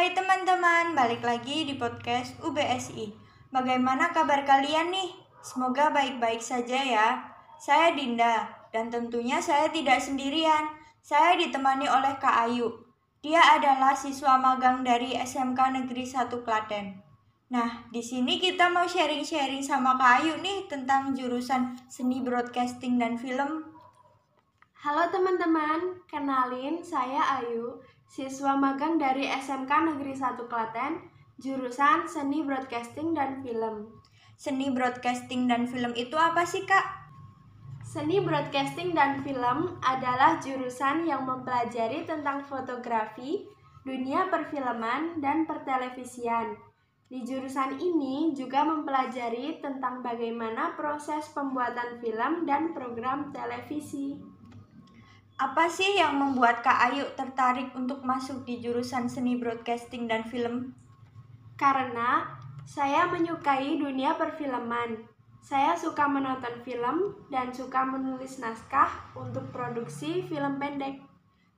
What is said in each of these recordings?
Hai teman-teman, balik lagi di podcast UBSI. Bagaimana kabar kalian nih? Semoga baik-baik saja ya. Saya Dinda, dan tentunya saya tidak sendirian. Saya ditemani oleh Kak Ayu. Dia adalah siswa magang dari SMK Negeri 1 Klaten. Nah, di sini kita mau sharing-sharing sama Kak Ayu nih tentang jurusan seni broadcasting dan film. Halo teman-teman, kenalin saya Ayu, siswa magang dari SMK Negeri 1 Klaten, jurusan Seni Broadcasting dan Film. Seni broadcasting dan film itu apa sih, Kak? Seni Broadcasting dan Film adalah jurusan yang mempelajari tentang fotografi, dunia perfilman, dan pertelevisian. Di jurusan ini juga mempelajari tentang bagaimana proses pembuatan film dan program televisi. Apa sih yang membuat Kak Ayu tertarik untuk masuk di jurusan seni broadcasting dan film? Karena saya menyukai dunia perfilman. Saya suka menonton film dan suka menulis naskah untuk produksi film pendek.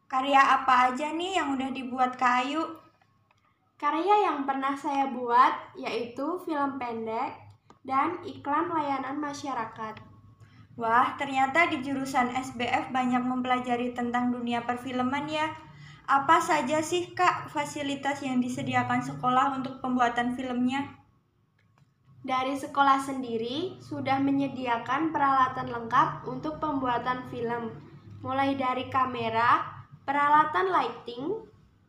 Karya apa aja nih yang udah dibuat Kak Ayu? Karya yang pernah saya buat yaitu film pendek dan iklan layanan masyarakat. Wah, ternyata di jurusan SBF banyak mempelajari tentang dunia perfilman ya. Apa saja sih Kak fasilitas yang disediakan sekolah untuk pembuatan filmnya? Dari sekolah sendiri sudah menyediakan peralatan lengkap untuk pembuatan film, mulai dari kamera, peralatan lighting,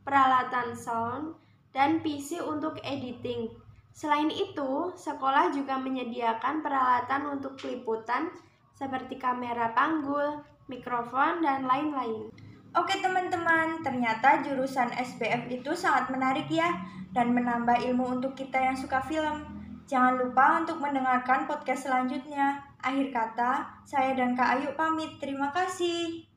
peralatan sound, dan PC untuk editing. Selain itu, sekolah juga menyediakan peralatan untuk peliputan seperti kamera panggul, mikrofon, dan lain-lain. Oke teman-teman, ternyata jurusan SBF itu sangat menarik ya dan menambah ilmu untuk kita yang suka film. Jangan lupa untuk mendengarkan podcast selanjutnya. Akhir kata, saya dan Kak Ayu pamit. Terima kasih.